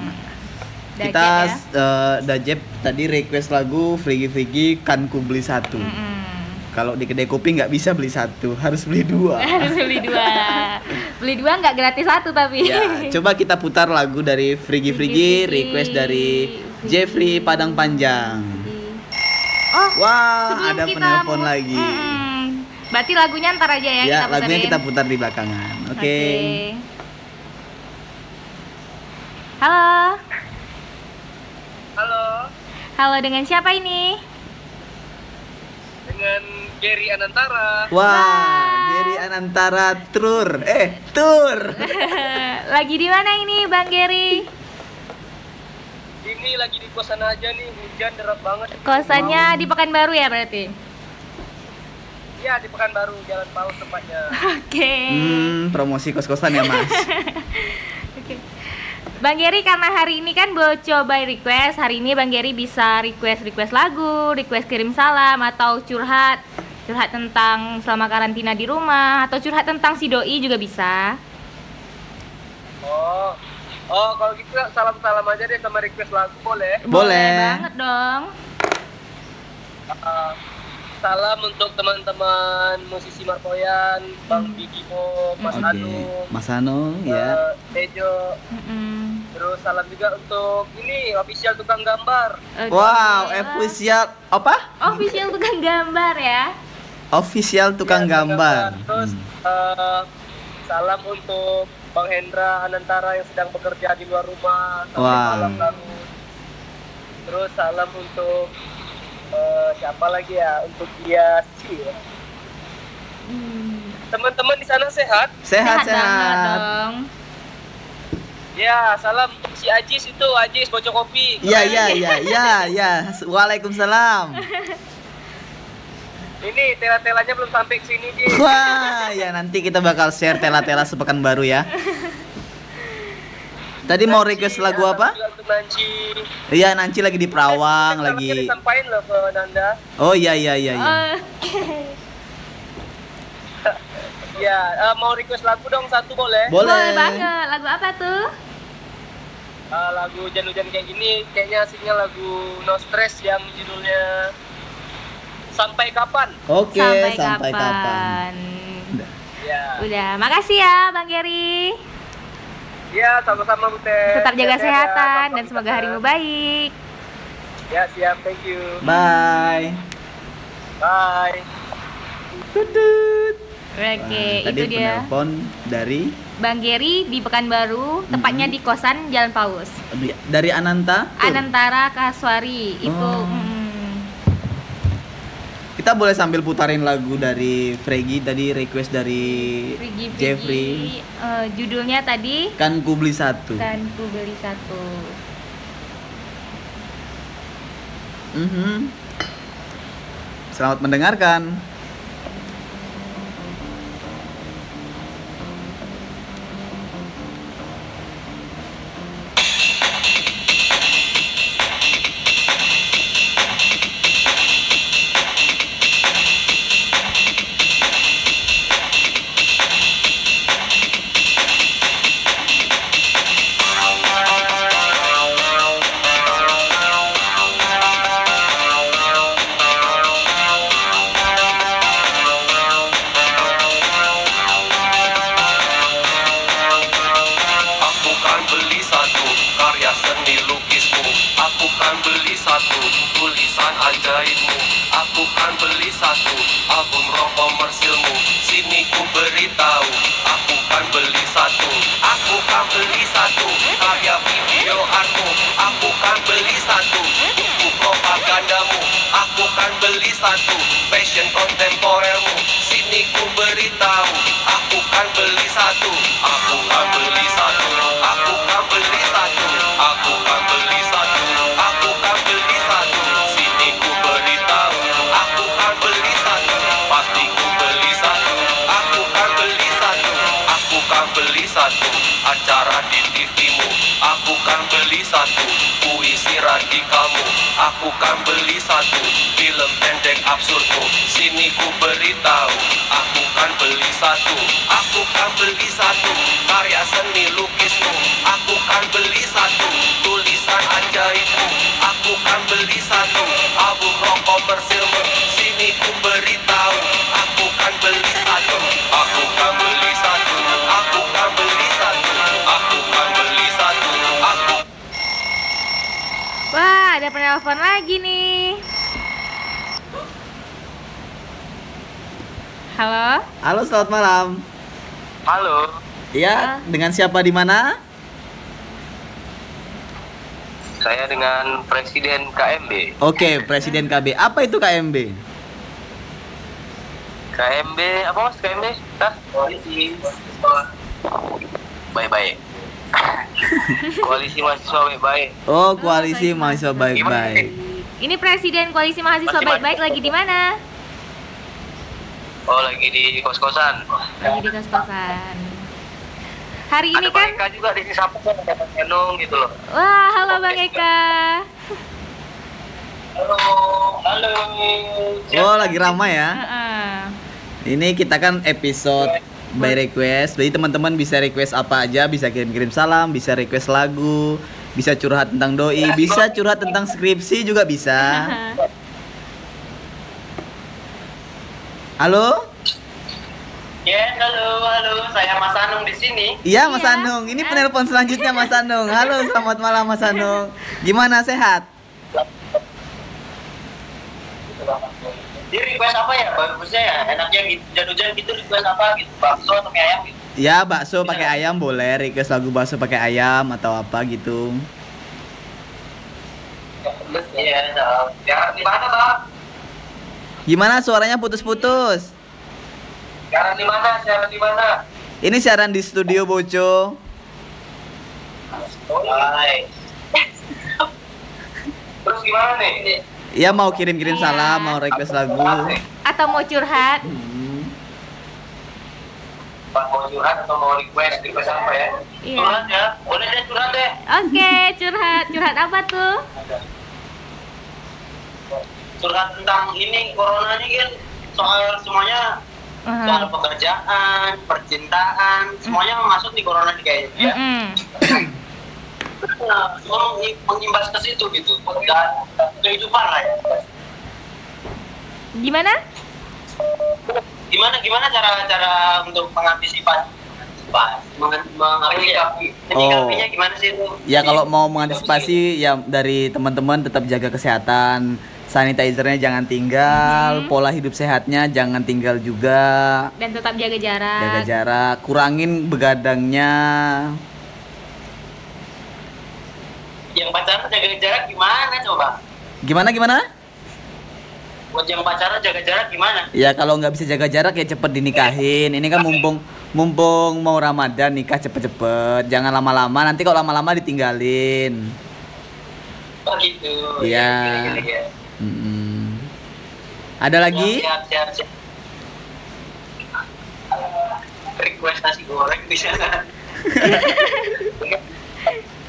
Dajet, kita ya? uh, Dajep tadi request lagu Frigi Frigi kan ku beli satu. Mm -hmm. Kalau di kedai kopi nggak bisa beli satu, harus beli dua. Harus beli dua. beli dua nggak gratis satu tapi. ya, coba kita putar lagu dari Frigi Frigi, request dari Jeffrey Padang Panjang. Oh, Wah, ada penelpon lagi. Mm-mm. Berarti lagunya ntar aja ya, Ya, kita lagunya kita putar di belakangan. Oke. Halo. Halo, Halo dengan siapa ini? dengan Gary Anantara. Wah, Wah. dari Anantara Tour. Eh, Tour. Lagi di mana ini, Bang Gary? Ini lagi di kosan aja nih, hujan deras banget. Kosannya di Pekanbaru ya berarti? Iya, di Pekanbaru, Jalan Paus tempatnya. Oke. Hmm, promosi kos-kosan ya, Mas. Oke. Bang Gary karena hari ini kan Boco by request, hari ini Bang Gary bisa request-request lagu, request kirim salam atau curhat curhat tentang selama karantina di rumah atau curhat tentang si doi juga bisa. Oh, oh kalau gitu salam-salam aja deh sama request lagu boleh. Boleh. banget dong. Uh, salam untuk teman-teman musisi Markoyan, Bang Bigimo, Mas Oke. Anu, Mas Anu, ya. eh, Tejo. Mm-mm. Terus salam juga untuk ini official tukang gambar. Oke. Wow, official apa? Official tukang gambar ya. Official tukang Iya, gambar. Terus Hmm. eh, salam untuk Bang Hendra Anantara yang sedang bekerja di luar rumah sampai Wah. malam lalu. Terus salam untuk eh, siapa lagi ya? Untuk dia sih. ya. Hmm. Teman-teman di sana sehat? Sehat, banget sehat. dong. Ya, salam untuk si Ajis itu, Ajis Bocok Kopi. Iya, iya, iya, iya, iya. Waalaikumsalam. Ini tela-telanya belum sampai ke sini, Ji. Wah, ya nanti kita bakal share tela-tela sepekan baru ya. Tadi mau request lagu Salam apa? Iya, Nanci lagi di Perawang, lagi. loh ke Nanda. Oh iya iya iya. iya. Ya, eh, mau request lagu dong satu boleh? Boleh. Boleh banget. Lagu apa tuh? Eh, lagu hujan-hujan kayak gini kayaknya asiknya lagu No Stress yang judulnya Sampai Kapan. Oke, sampai, sampai, kapan? kapan? Udah. Ya. Udah, makasih ya Bang Gary. Ya, sama-sama Bu Teh. Tetap jaga ya, kesehatan dan gampang semoga harimu baik. Ya, siap. Thank you. Bye. Bye. Tutut. Oke, Nah, tadi itu dia penelpon dari Bang Gary di Pekanbaru, tepatnya di kosan Jalan Paus. dari Ananta. Tuh. Anantara Kaswari itu Oh. Mm, Kita boleh sambil putarin lagu dari Fregi tadi request dari Frigi Frigi. Jeffrey. Eh, judulnya tadi Kan ku beli satu. kan ku beli satu. Mhm. Selamat mendengarkan. satu Film pendek absurdku. Sini ku beritahu Aku kan beli satu. Aku kan beli satu Karya seni lukismu Aku kan beli satu Tulisan ajaibmu Aku kan beli satu abu rokok komersilmu Sini ku beritahu Aku kan beli satu. Aku kan beli satu Aku kan beli satu. Aku kan beli satu Aku Wah ada penelpon lagi nih. Halo? Halo, selamat malam. Halo, Iya, dengan siapa di mana? saya dengan Presiden KMB. Oke, Presiden KB. Apa itu KMB? KMB apa mas KMB? Koalisi baik-baik. Koalisi mahasiswa baik-baik. Oh, Koalisi Mahasiswa Baik-Baik. Ini Presiden Koalisi Mahasiswa Baik-Baik lagi di mana? Oh lagi di kos-kosan. Lagi di kos-kosan. Hari ini Ada kan Bang Eka juga di Sapu kan ada Bang Enung gitu loh. Wah, halo Bang Eka. Halo, halo. Oh, lagi ramai ya. Heeh. Ini kita kan episode by request. Jadi teman-teman bisa request apa aja, bisa kirim-kirim salam, bisa request lagu, bisa curhat tentang doi, bisa curhat tentang skripsi juga bisa. Halo? Ya, halo, halo. Saya Mas Anung di sini. Iya Mas Iya. Anung, ini penelpon selanjutnya Mas Anung. Halo, selamat malam Mas Anung. Gimana sehat? Di request apa ya? Bagusnya ya. Enaknya gitu. Hujan-hujan gitu request apa gitu. Bakso atau mie ayam gitu. Ya bakso pakai ayam boleh, request lagu bakso pakai ayam atau apa gitu. Iya, nah. Sekarang di mana, Bang? Gimana suaranya putus-putus? Sekarang di mana? Sekarang di mana? Ini siaran di studio Boco. Hai. Terus gimana nih? Ya mau kirim-kirim Iya. salam, mau request lagu. Atau mau curhat? Hmm. Mau curhat atau mau request? Request apa ya? Iya. Curhat ya? Boleh deh curhat deh. Oke, curhat. Curhat apa tuh? Curhat tentang ini, corona ini kan soal semuanya soal Aha. pekerjaan, percintaan, semuanya masuk di corona ini kayaknya. Ya. Nah, mengimbas ke situ gitu. Dan kehidupan lah ya. Gimana? Gimana gimana cara cara untuk mengantisipasi? Mengantisipasi. Oh. gimana sih itu? Ya kalau mau mengantisipasi ya dari teman-teman tetap jaga kesehatan. Sanitizernya jangan tinggal, Mhm. pola hidup sehatnya jangan tinggal juga. Dan tetap jaga jarak. Jaga jarak, kurangin begadangnya. Yang pacaran jaga jarak gimana coba? Gimana gimana? Buat yang pacaran jaga jarak gimana? Ya kalau nggak bisa jaga jarak ya cepet dinikahin. Ini kan mumpung mumpung mau Ramadan nikah cepet-cepet. Jangan lama-lama. Nanti kalau lama-lama ditinggalin. Oh gitu. Iya. Ya, gini, gini, ya. Mm-mm. Ada lagi? Siap, siap, siap. Request nasi goreng bisa.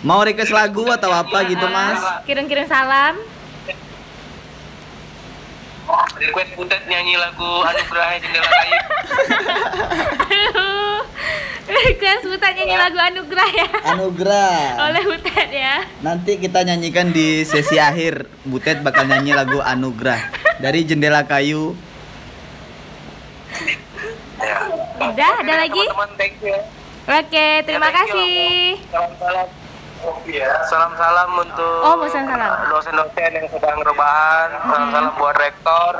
Mau request lagu atau apa gitu mas? Kirim-kirim salam. Request Butet nyanyi lagu Anugerah Jendela Kayu. Aduh. Request Butet nyanyi lagu Anugerah ya. Anugerah. Oleh Butet ya. Nanti kita nyanyikan di sesi akhir. Butet bakal nyanyi lagu Anugerah dari Jendela Kayu. Ya. Udah, ada lagi? Ya. Oke, terima Ya, kasih. Salam-salam. Salam-salam untuk Oh, salam-salam. dosen-dosen yang sedang rebahan. Salam-salam buat rektor.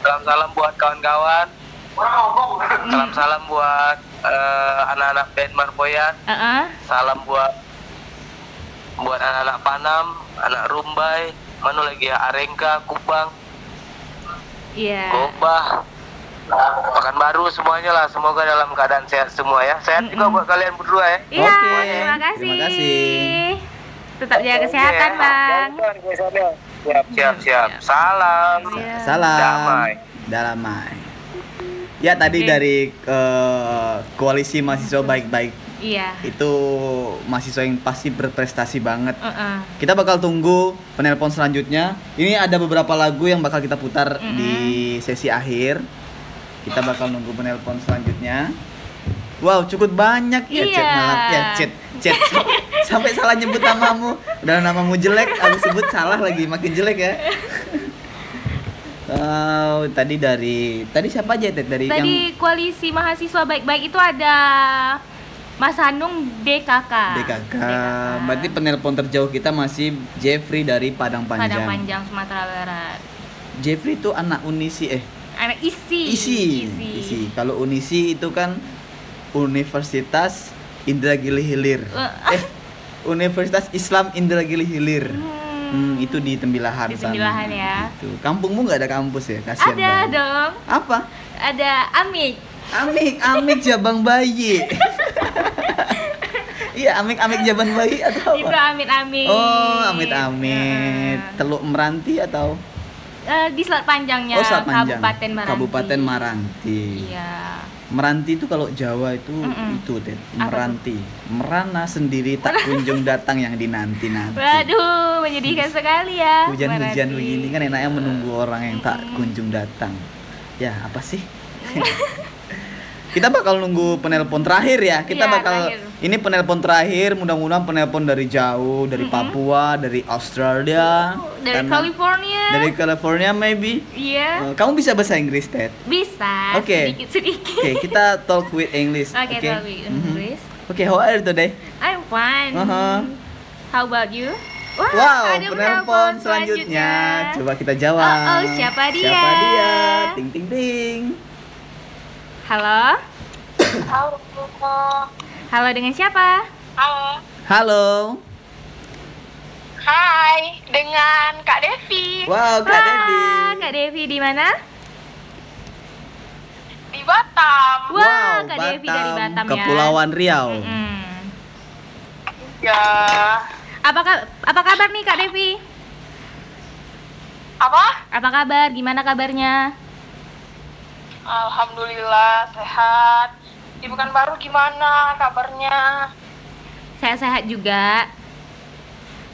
Salam-salam buat kawan-kawan. Salam-salam buat eh, anak-anak band Marpoyan. Heeh. Salam buat buat anak-anak Panam, anak Rumbai, mana lagi ya Arengka, Kupang, Iya. Gobah, Pekanbaru semuanya lah. Semoga dalam keadaan sehat semua ya. Sehat juga buat kalian berdua ya. Iya, Oke, terima kasih. terima kasih. Tetap jaga kesehatan, Oke. Bang. Siap, siap, siap. Salam. Iya. Salam. Damai. Damai. Ya tadi Oke. dari eh, koalisi mahasiswa baik-baik Iya. itu mahasiswa yang pasti berprestasi banget. Heeh. Kita bakal tunggu penelpon selanjutnya. Ini ada beberapa lagu yang bakal kita putar Mm-mm. di sesi akhir. Kita bakal nunggu penelpon selanjutnya. Wow, cukup banyak ya Iya. chat malam ya chat chat sampai salah nyebut namamu. Udah namamu jelek, aku sebut salah lagi makin jelek ya. Oh, tadi dari tadi siapa aja Ted? dari yang Tadi koalisi mahasiswa baik-baik itu ada Mas Hanung DKK. DKK. Berarti penelpon terjauh kita masih Jeffrey dari Padang Panjang. Padang Panjang Sumatera Barat. Jeffrey itu anak Unisi eh Anak isi. isi isi kalau unisi itu kan Universitas Indragiri Hilir Eh. eh Universitas Islam Indragiri Hilir Hmm, itu di Tembilahan Di sana. Tembilahan ya. Gitu. kampungmu nggak ada kampus ya kasihan Ada banget. dong. apa Ada Amik. Amik Amik Jabang Bayi iya Amik Amik Jabang Bayi atau Itu apa Amit Amit. oh Amit Amit Heeh. Teluk Meranti atau Eh, di Selat Panjangnya oh Selat Panjang Kabupaten Maranti. Kabupaten Maranti Iya. Meranti itu kalau Jawa itu Mm-mm. itu Ted, Apa meranti. Merana sendiri tak kunjung datang yang dinanti-nanti. Waduh, menyedihkan sekali ya. Hujan-hujan begini kan enaknya menunggu orang yang tak kunjung datang. Ya, apa sih? Kita bakal nunggu penelpon terakhir ya. Kita Iya, bakal terakhir. Ini penelpon terakhir, mudah-mudahan penelpon dari jauh, dari Papua, dari Australia, Dari karena- California. dari California maybe. Iya. Eh, kamu bisa bahasa Inggris, Ted? Bisa. Oke. Sedikit-sedikit. Oke, kita talk with English. Oke, Oke. talk with Mhm. English. Oke, how are you today? I'm fine. Uh-huh. How about you? Wah, Wow, ada penelpon selanjutnya. Coba kita jawab. Oh, oh, siapa dia? Siapa dia? Ting ting ting. Halo. Halo. Halo dengan siapa? Halo. Halo. Hai, dengan Kak Devi Wow, Kak Wah, Devi. Kak Devi di mana? di Batam. Wah, Kak Devi dari Batam ya. Kepulauan Riau. Mm-mm. Ya. Apa apa kabar nih Kak Devi? Apa? Apa kabar? Gimana kabarnya? Alhamdulillah sehat. Di Pekanbaru gimana kabarnya? Sehat-sehat juga.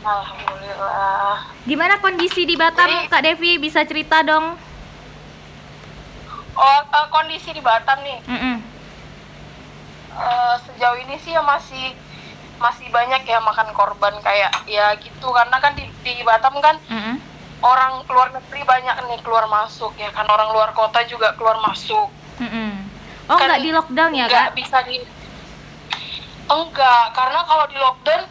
Alhamdulillah. Gimana kondisi di Batam, Jadi- Kak Devi? Bisa cerita dong? Oh, eh, kondisi di Batam nih. Mm-mm. eh, sejauh ini sih ya masih masih banyak ya makan korban kayak ya gitu karena kan di, di Batam kan Mm-mm. orang luar negeri banyak nih keluar masuk ya kan orang luar kota juga keluar masuk Mm-mm. Oh, Kan nggak di lockdown ya, nggak Kak? bisa di enggak karena kalau di lockdown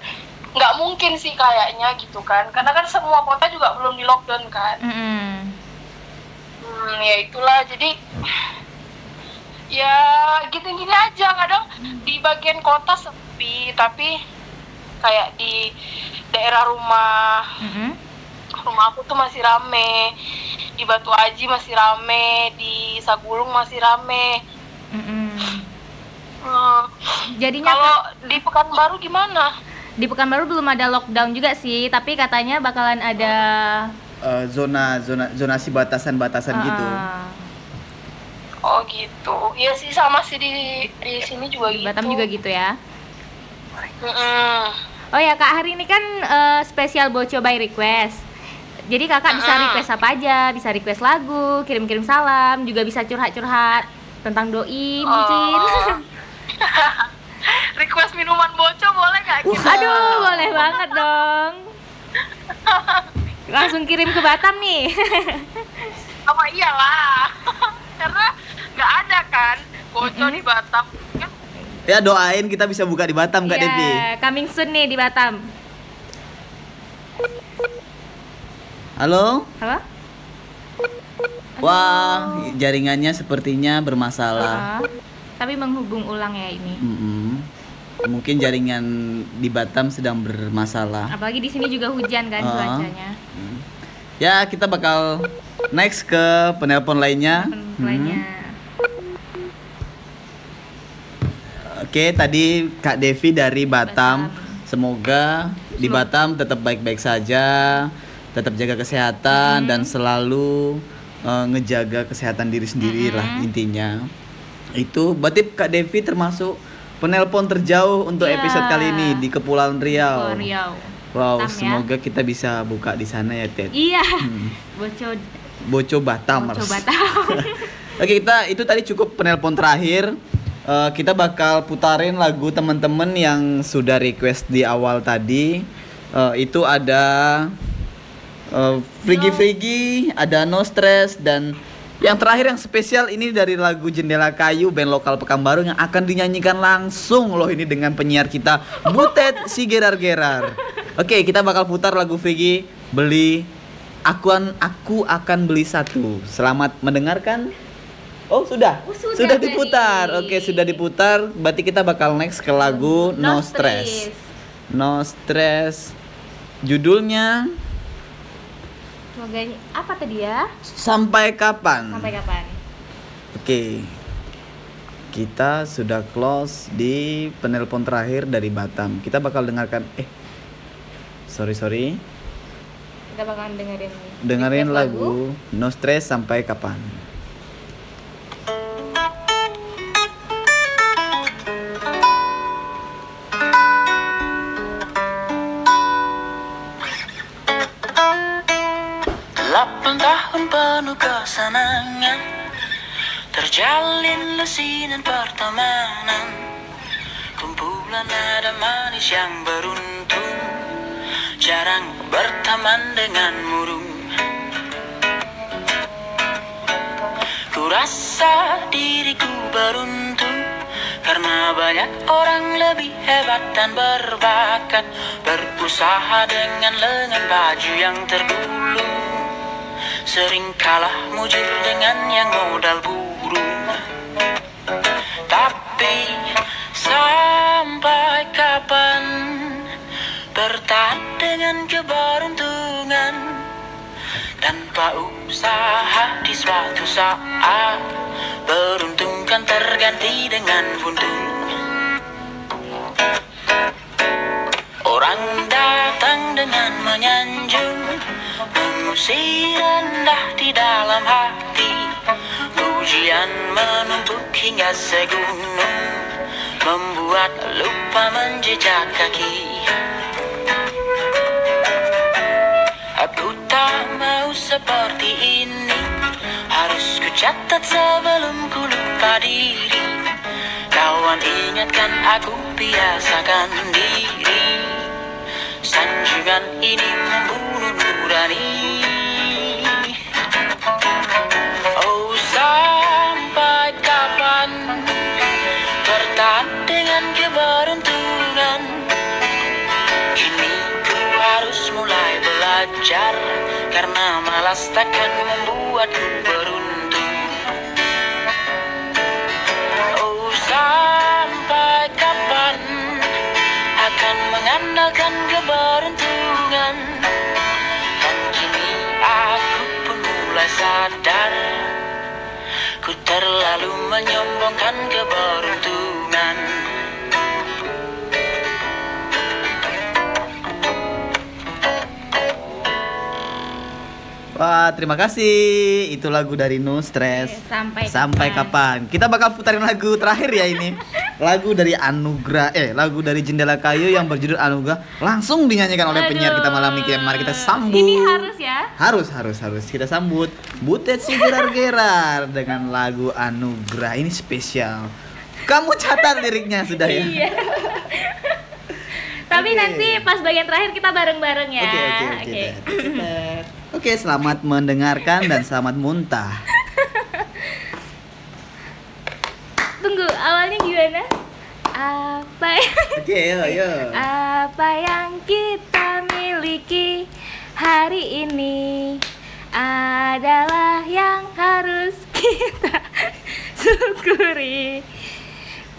nggak mungkin sih kayaknya gitu kan karena kan semua kota juga belum di lockdown kan Mm-mm. hmm, ya itulah jadi ya gini-gini aja kadang di bagian kota sepi tapi kayak di daerah rumah Mm-mm. rumah aku tuh masih rame di Batu Aji masih rame di Sagulung masih rame Mm-mm. Hmm, Jadinya kalau di Pekanbaru gimana di Pekanbaru belum ada lockdown juga sih, tapi katanya bakalan ada Eh, zona zona zonasi batasan-batasan gitu. uh, oh gitu iya sih sama sih di di sini juga di gitu Batam juga gitu ya. Mm-mm. Oh ya Kak, hari ini kan eh, spesial Boco by request. Jadi kakak bisa Mm-mm. request apa aja, bisa request lagu, kirim-kirim salam, juga bisa curhat-curhat tentang doi mungkin. Oh. request minuman boco boleh nggak kita Aduh, boleh banget dong. Langsung kirim ke Batam nih. sama iyalah karena nggak ada kan boco di Batam kan Ya doain kita bisa buka di Batam Kak Iya, Devi. coming soon nih di Batam. Halo? Halo? Wah, jaringannya sepertinya bermasalah. Ah, tapi menghubung ulang ya ini. Mm-mm. Mungkin jaringan di Batam sedang bermasalah. Apalagi di sini juga hujan kan Ah. cuacanya. Ya, kita bakal next ke penelpon lainnya. Lainnya. Oke, tadi Kak Devi dari Batam. Batam. Semoga di Batam tetap baik-baik saja, tetap jaga kesehatan dan selalu eh, ngejaga kesehatan diri sendiri lah intinya. Itu berarti Kak Devi termasuk penelpon terjauh untuk Ya. episode kali ini di Kepulauan Riau. Ke Riau. Wow, Batam ya. semoga kita bisa buka di sana ya, Ted. Iya. Boco Boco Batam. Boco Batam. Oke, kita itu tadi cukup penelpon terakhir. Eh, kita bakal putarin lagu teman-teman yang sudah request di awal tadi. Eh, itu ada eh, Frigi Frigi, ada No Stress dan Yang terakhir yang spesial ini dari lagu Jendela Kayu band lokal Pekanbaru yang akan dinyanyikan langsung loh ini dengan penyiar kita Butet si Gerar Gerar. Oke, kita bakal putar lagu Vigi beli aku an- aku akan beli satu. Selamat mendengarkan. Oh, sudah. Oh, sudah tadi. diputar. Oke, sudah diputar. Berarti kita bakal next ke lagu No, No Stress. Stress. No Stress. Judulnya Semoga apa tadi ya? Sampai kapan? Sampai kapan? Oke. Kita sudah close di penelpon terakhir dari Batam. Kita bakal dengarkan eh sorry sorry Kita bakalan dengerin dengerin request lagu No Stress sampai kapan. Delapan tahun penuh kesenangan. Terjalin lusinan pertemanan. Kumpulan nada manis yang beruntung. Jarang berteman dengan murung. Ku rasa diriku beruntung Karena banyak orang lebih hebat dan berbakat. Berusaha dengan lengan baju yang tergulung Sering kalah mujur dengan yang modal burung Tapi sampai kapan Bertahan dengan keberuntungan? Tanpa usaha di suatu saat Beruntung kan terganti dengan buntung Orang datang dengan menyanjung Mengusir rendah di dalam hati. Pujian menumpuk hingga segunung. Membuat lupa menjejak kaki. Aku tak mau seperti ini. Harus ku catat sebelum ku lupa diri. Kawan ingatkan aku biasakan diri. Sanjungan ini membunuh nurani Bertahan dengan keberuntungan. Kini ku harus mulai belajar Karena malas takkan membuatku beruntung. Oh sampai kapan Akan mengandalkan keberuntungan? Dan kini aku pun mulai sadar Ku terlalu menyombongkan keberuntungan Wah, terima kasih. Itu lagu dari No Stress. Oke, sampai kapan? Kita bakal putarin lagu terakhir ya ini. lagu dari Anugrah eh lagu dari Jendela Kayu yang berjudul Anugrah langsung dinyanyikan oleh penyiar kita malam ini. Mari kita sambut. Ini harus ya. Harus, harus, harus. Kita sambut Butet si Gerar-Gerar dengan lagu Anugrah. Ini spesial. Kamu catat liriknya sudah ya? Iya. Tapi Oke. nanti pas bagian terakhir kita bareng-bareng ya. Oke, oke, oke. Oke, selamat mendengarkan dan selamat muntah. Tunggu, awalnya gimana? Apa yang Oke, yo, yo. Apa yang kita miliki hari ini adalah yang harus kita syukuri.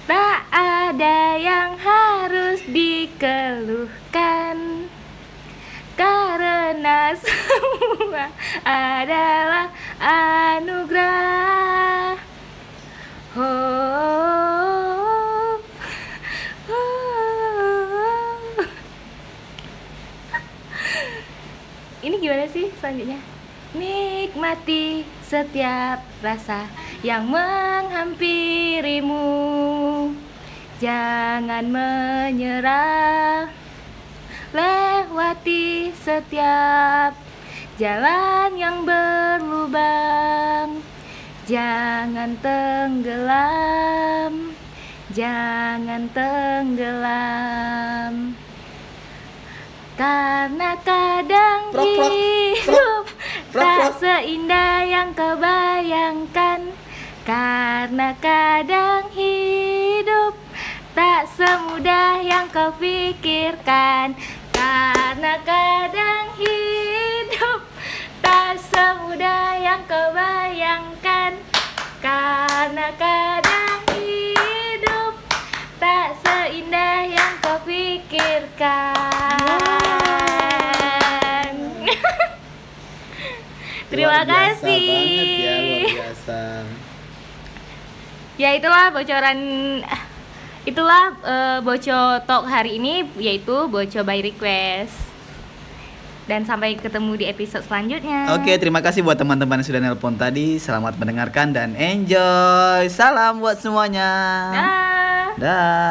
Tak ada yang harus dikeluhkan karena semua adalah anugerah. Oh, oh. Ini gimana sih selanjutnya? Nikmati setiap rasa yang menghampirimu. Jangan menyerah. Lewati setiap jalan yang berlubang. Jangan tenggelam. Jangan tenggelam. Karena kadang Prok, prok, hidup Prot, Tak prot. seindah yang kau bayangkan Karena kadang hidup Tak semudah yang kau pikirkan Karena kadang hidup Tak semudah yang kau bayangkan Karena kadang hidup Tak seindah yang kau pikirkan Terima kasih. ya, luar biasa. Ya itulah bocoran itulah eh, boco talk hari ini yaitu boco by request. Dan sampai ketemu di episode selanjutnya. Oke, terima kasih buat teman-teman yang sudah nelpon tadi. Selamat mendengarkan dan enjoy. Salam buat semuanya. Dah. Dah.